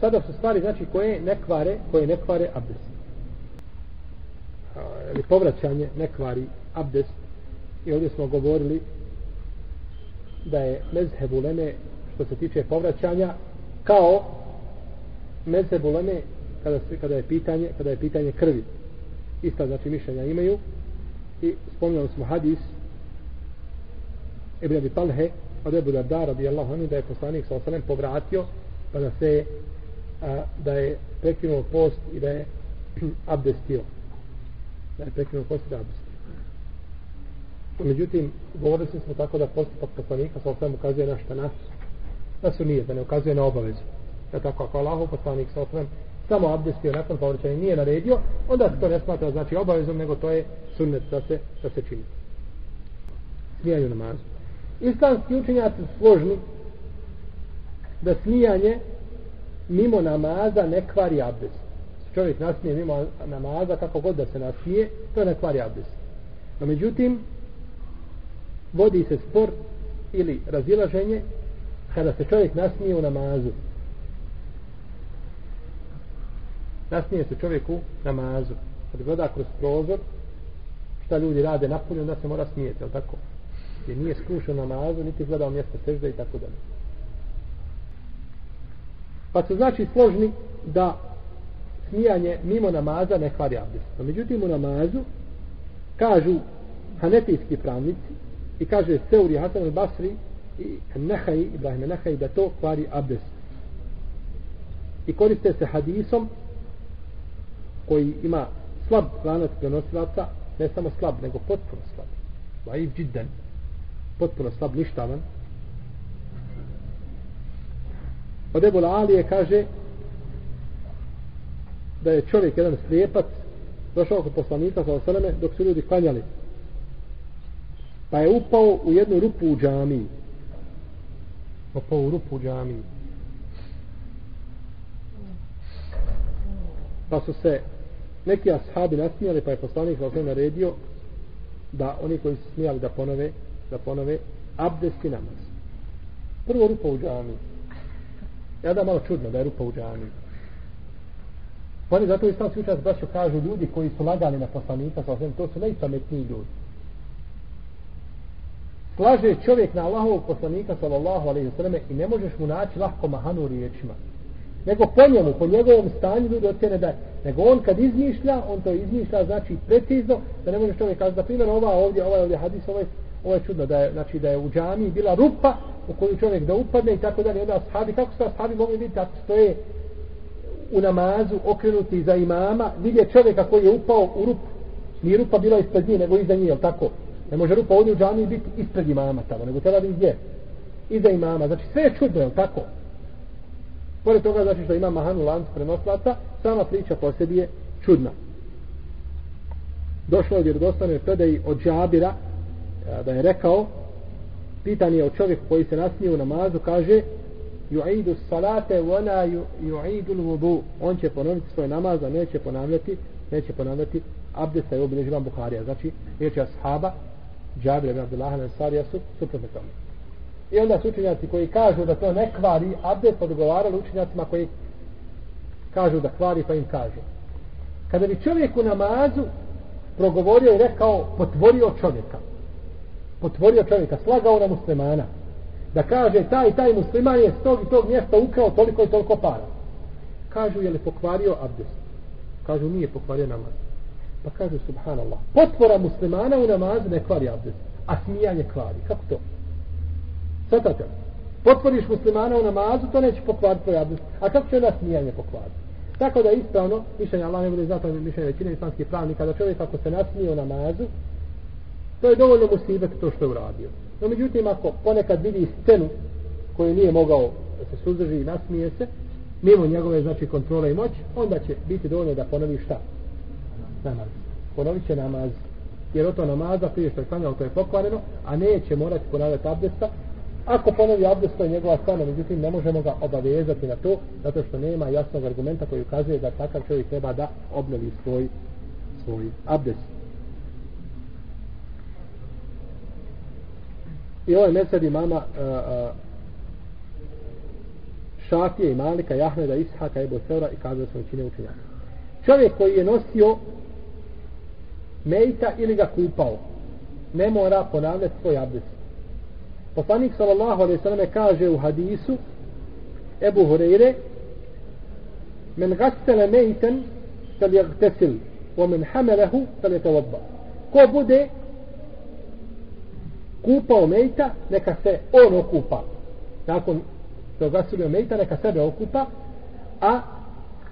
sada su stvari znači koje ne kvare, koje ne kvare abdest. Ili povraćanje ne kvari abdest. I ovdje smo govorili da je mezheb uleme što se tiče povraćanja kao mezheb uleme kada, se, kada je pitanje kada je pitanje krvi. Ista znači mišljenja imaju i spomnjali smo hadis Ibn Abi Talhe od Ebu Darda radijallahu anhu da je poslanik sa osalem povratio pa da se a, da je prekinuo post i da je abdestio. Da je prekinuo post i da abdestio. Međutim govorili smo tako da postupak poslanika sa osvijem ukazuje na šta? Nas da su nije, da ne ukazuje na obavezu. Da tako ako Allah poslanik sa osvijem samo abdestio nakon povraćanja nije naredio onda se to ne smatra znači obavezom nego to je sunnet da se, da se čini. Smijanju namazu. Islamski učenjaci složni da smijanje mimo namaza ne kvari abdest. Čovjek nasmije mimo namaza, kako god da se nasmije, to ne kvari abdest. No međutim, vodi se spor ili razilaženje kada se čovjek nasmije u namazu. Nasmije se čovjek u namazu. Kad gleda kroz prozor, šta ljudi rade napolju, onda se mora smijeti, je tako? Jer nije skrušao namazu, niti gledao mjesto sežda i tako dalje. Pa su znači složni da smijanje mimo namaza ne kvari abdest. No, međutim u namazu kažu hanetijski pravnici i kaže Seuri Hasan al-Basri i Nehaj, Ibrahim Nehaj da to kvari abdest. I koriste se hadisom koji ima slab lanac prenosilaca, ne samo slab, nego potpuno slab. Vajiv džidden, Potpuno slab, ništavan. Od Ebu Alije kaže da je čovjek jedan slijepac došao kod poslanika sa osaleme dok su ljudi klanjali. Pa je upao u jednu rupu u džamiji. Upao u rupu u džamiji. Pa su se neki ashabi nasmijali pa je poslanik sa osaleme naredio da oni koji su smijali da ponove da ponove abdest i namaz. Prvo rupa u džamiji. Ja da malo čudno da je rupa u džaniju. Oni zato islamski učenjaci braćo kažu ljudi koji su lagali na poslanika, sa osvijem, to su najpametniji ljudi. Slaže čovjek na Allahovog poslanika sallallahu alaihi sallam i ne možeš mu naći lahko mahanu riječima. Nego po njemu, po njegovom stanju ljudi ocjene daje. nego on kad izmišlja, on to izmišlja znači precizno, da ne možeš čovjek kazati, na primjer, ova ovdje, ovaj ovdje hadis, ovaj, ovaj čudno da je, znači, da je u džamiji bila rupa u koju čovjek da upadne i tako dalje. Onda ashabi, kako su ashabi mogli vidjeti ako stoje u namazu okrenuti za imama, vidje čovjeka koji je upao u rupu. Nije rupa bila ispred nje, nego iza nje, jel tako? Ne može rupa ovdje u džami biti ispred imama tamo, nego treba biti gdje? Iza imama. Znači sve je čudno, jel tako? Pored toga, znači što ima mahanu lanc prenoslaca, sama priča po sebi je čudna. Došlo je vjerodostane predaji od džabira, da je rekao pitan je o čovjeku koji se nasmije u namazu kaže yu'idu salate wa ju'idu yu'idu al-wudu on će ponoviti svoj namaz a neće ponavljati neće ponavljati abdesta i obilježi vam Buharija. Znači riječi ashaba Džabir ibn Abdullah al-Ansarija su suprotne tome. I onda su učenjaci koji kažu da to ne kvari abdest odgovarali učenjacima koji kažu da kvari pa im kažu. Kada bi čovjek u namazu progovorio i rekao potvorio čovjeka otvorio čovjeka, slagao na muslimana, da kaže taj taj musliman je s tog i tog mjesta ukrao toliko i toliko para. Kažu je li pokvario abdest? Kažu nije pokvario namaz. Pa kažu subhanallah, potvora muslimana u namazu ne kvari abdest, a smijanje kvari. Kako to? Svatate Potvoriš muslimana u namazu, to neće pokvariti tvoj abdest. A kako će onda smijanje pokvariti? Tako da ispravno, mišljenje Allah ne bude zato mišljenje većine islamskih pravnika, da čovjek ako se nasmije u namazu, To je dovoljno musibet to što je uradio. No međutim, ako ponekad vidi scenu koju nije mogao da se suzdrži i nasmije se, mimo njegove znači kontrole i moć, onda će biti dovoljno da ponovi šta? Namaz. Ponovit će namaz. Jer o to namaza prije što je klanjalo to je pokvareno, a neće morati ponavljati abdesta. Ako ponovi abdest, to je njegova stana, međutim ne možemo ga obavezati na to, zato što nema jasnog argumenta koji ukazuje da takav čovjek treba da obnovi svoj, svoj abdest. I ovaj mesed imama uh, Šafije i Malika, Jahmeda, Ishaka, Ebu Seura i kazali smo većine učenjaka. Čovjek koji je nosio mejta ili ga kupao, ne mora ponavljati svoj abdest. Poslanik sallallahu alejhi ve selleme kaže u hadisu Ebu Hurajre men gassele mejten sal je gtesil men hamelehu sal je. Ko bude kupao mejta, neka se on okupa. Nakon što gasilio mejta, neka sebe okupa, a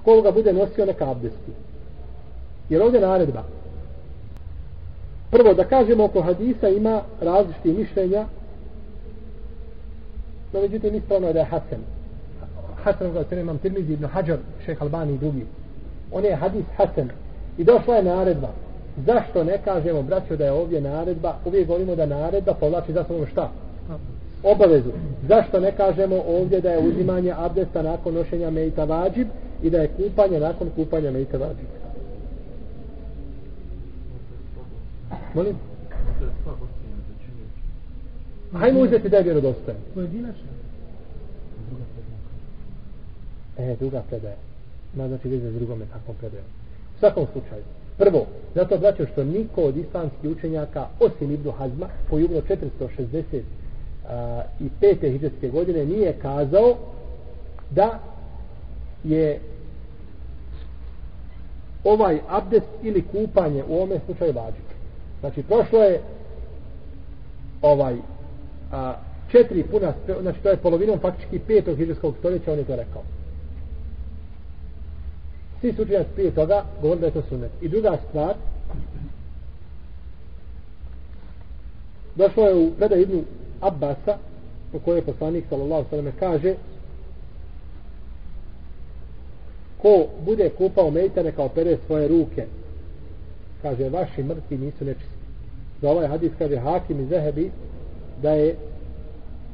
koga bude nosio neka abdesti. Jer ovdje naredba. Prvo, da kažemo oko hadisa ima različite mišljenja, no međutim ispravno je da je Hasan. Hasan ga se imam Tirmizi ibn Hajar, šeh Albani i drugi. On je hadis Hasan. I došla je naredba. Zašto ne kažemo, braćo, da je ovdje naredba? Uvijek govorimo da naredba povlači za sobom šta? Obavezu. Zašto ne kažemo ovdje da je uzimanje abdesta nakon nošenja mejta vađib i da je kupanje nakon kupanja mejta vađib? Molim? Hajmo uzeti da je vjerodostojan. Pojedinačno. E, druga predaja. Ma znači veze s drugome takvom predajom. U svakom slučaju. Prvo, zato braćo što niko od islamskih učenjaka, osim Ibnu Hazma, koji umro 460 a, i pete hijđarske godine, nije kazao da je ovaj abdest ili kupanje u ovome slučaju vađib. Znači, prošlo je ovaj a, četiri puna, znači to je polovinom faktički petog hijđarskog stoljeća, on je to rekao. Svi su učenjaci prije toga govorili da je to sunnet. I druga stvar, došlo je u predaj Ibnu Abbasa, po kojoj je poslanik sallallahu sallam kaže ko bude kupao mejta neka opere svoje ruke kaže vaši mrtvi nisu nečisti. Za ovaj hadis kaže Hakim i Zehebi da je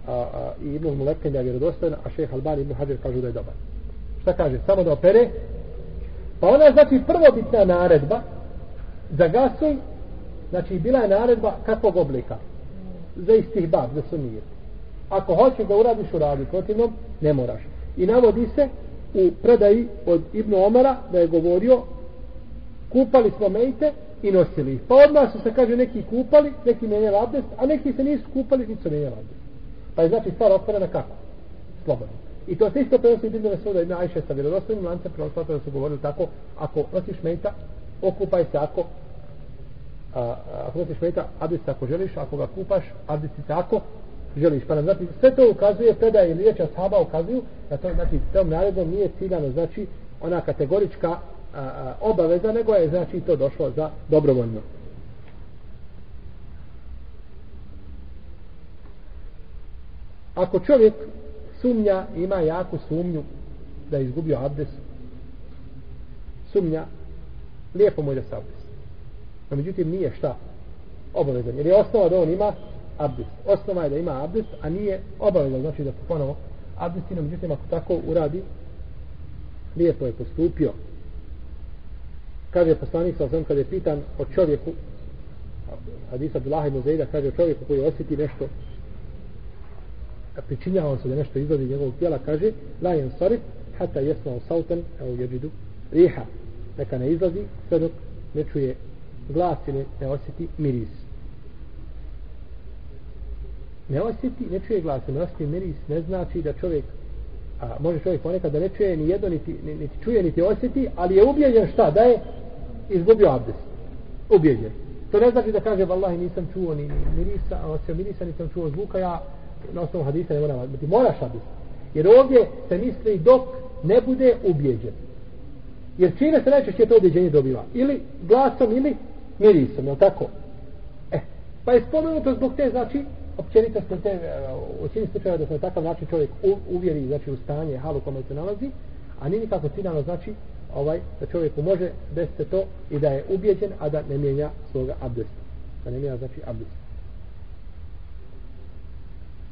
a, a, i Ibnu Mulekken da je vjerodostojan a šeha Albani Ibnu Hađer kažu da je dobar. Šta kaže? Samo da opere Pa ona znači prvobitna naredba za gasuj, znači bila je naredba kakvog oblika? Za istih bab, za sunir. Ako hoćeš da uradiš, uradi, protivnom ne moraš. I navodi se u predaji od Ibnu Omara da je govorio kupali smo mejte i nosili ih. Pa odmah su se kaže neki kupali, neki menjali abdest, a neki se nisu kupali, nisu menjali abdest. Pa je znači stvar otvorena kako? Slobodno. I to se isto prenosi iz Ibn Suda Ibn Ajše sa vjerodostojnim lancem prenoslata da su govorili tako, ako nosiš mejta, okupaj se ako a, ako nosiš mejta, abdest ako želiš, ako ga kupaš, abdest se ako želiš. Pa nam znači, sve to ukazuje, predaj ili riječ ashaba ukazuju, da to znači tom naredom nije ciljano, znači ona kategorička a, a, obaveza, nego je znači to došlo za dobrovoljno. Ako čovjek sumnja, ima jaku sumnju da je izgubio abdest, sumnja, lijepo mu je da se abdest. No, međutim, nije šta obavezan. Jer je osnova da on ima abdest. Osnova je da ima abdest, a nije obavezan. Znači da se ponovo abdesti, no, međutim, ako tako uradi, lijepo je postupio. Kaže poslanik sa osam, kada je pitan o čovjeku, Hadisa Abdullah ibn Zaida kaže o čovjeku koji osjeti nešto pričinjava se da nešto izlazi iz njegovog tijela, kaže la jen sarif, hata jesma u sautan, evo jeđidu, riha. Neka ne izlazi, sve dok ne čuje glas ili ne osjeti miris. Ne osjeti, ne čuje glas, ne osjeti miris, ne znači da čovjek, a može čovjek ponekad da ne čuje ni jedno, niti, niti čuje, niti osjeti, ali je ubijeđen šta, da je izgubio abdest. Ubijeđen. To ne znači da kaže, vallahi nisam čuo ni mirisa, a osim mirisa nisam čuo zvuka, ja na osnovu hadisa ne mora vaditi. moraš vaditi. jer ovdje se misli dok ne bude ubjeđen jer čime se najčešće to ubjeđenje dobiva? Ili glasom ili mirisom je tako? E, pa je spomenuto zbog te znači općenito se te e, u čini slučaju da se na takav način čovjek uvjeri znači u stanje halu kome se nalazi a nije nikako ciljano znači ovaj da čovjeku može desiti to i da je ubjeđen a da ne mijenja svoga abdesta. Da ne mijenja znači abdesta.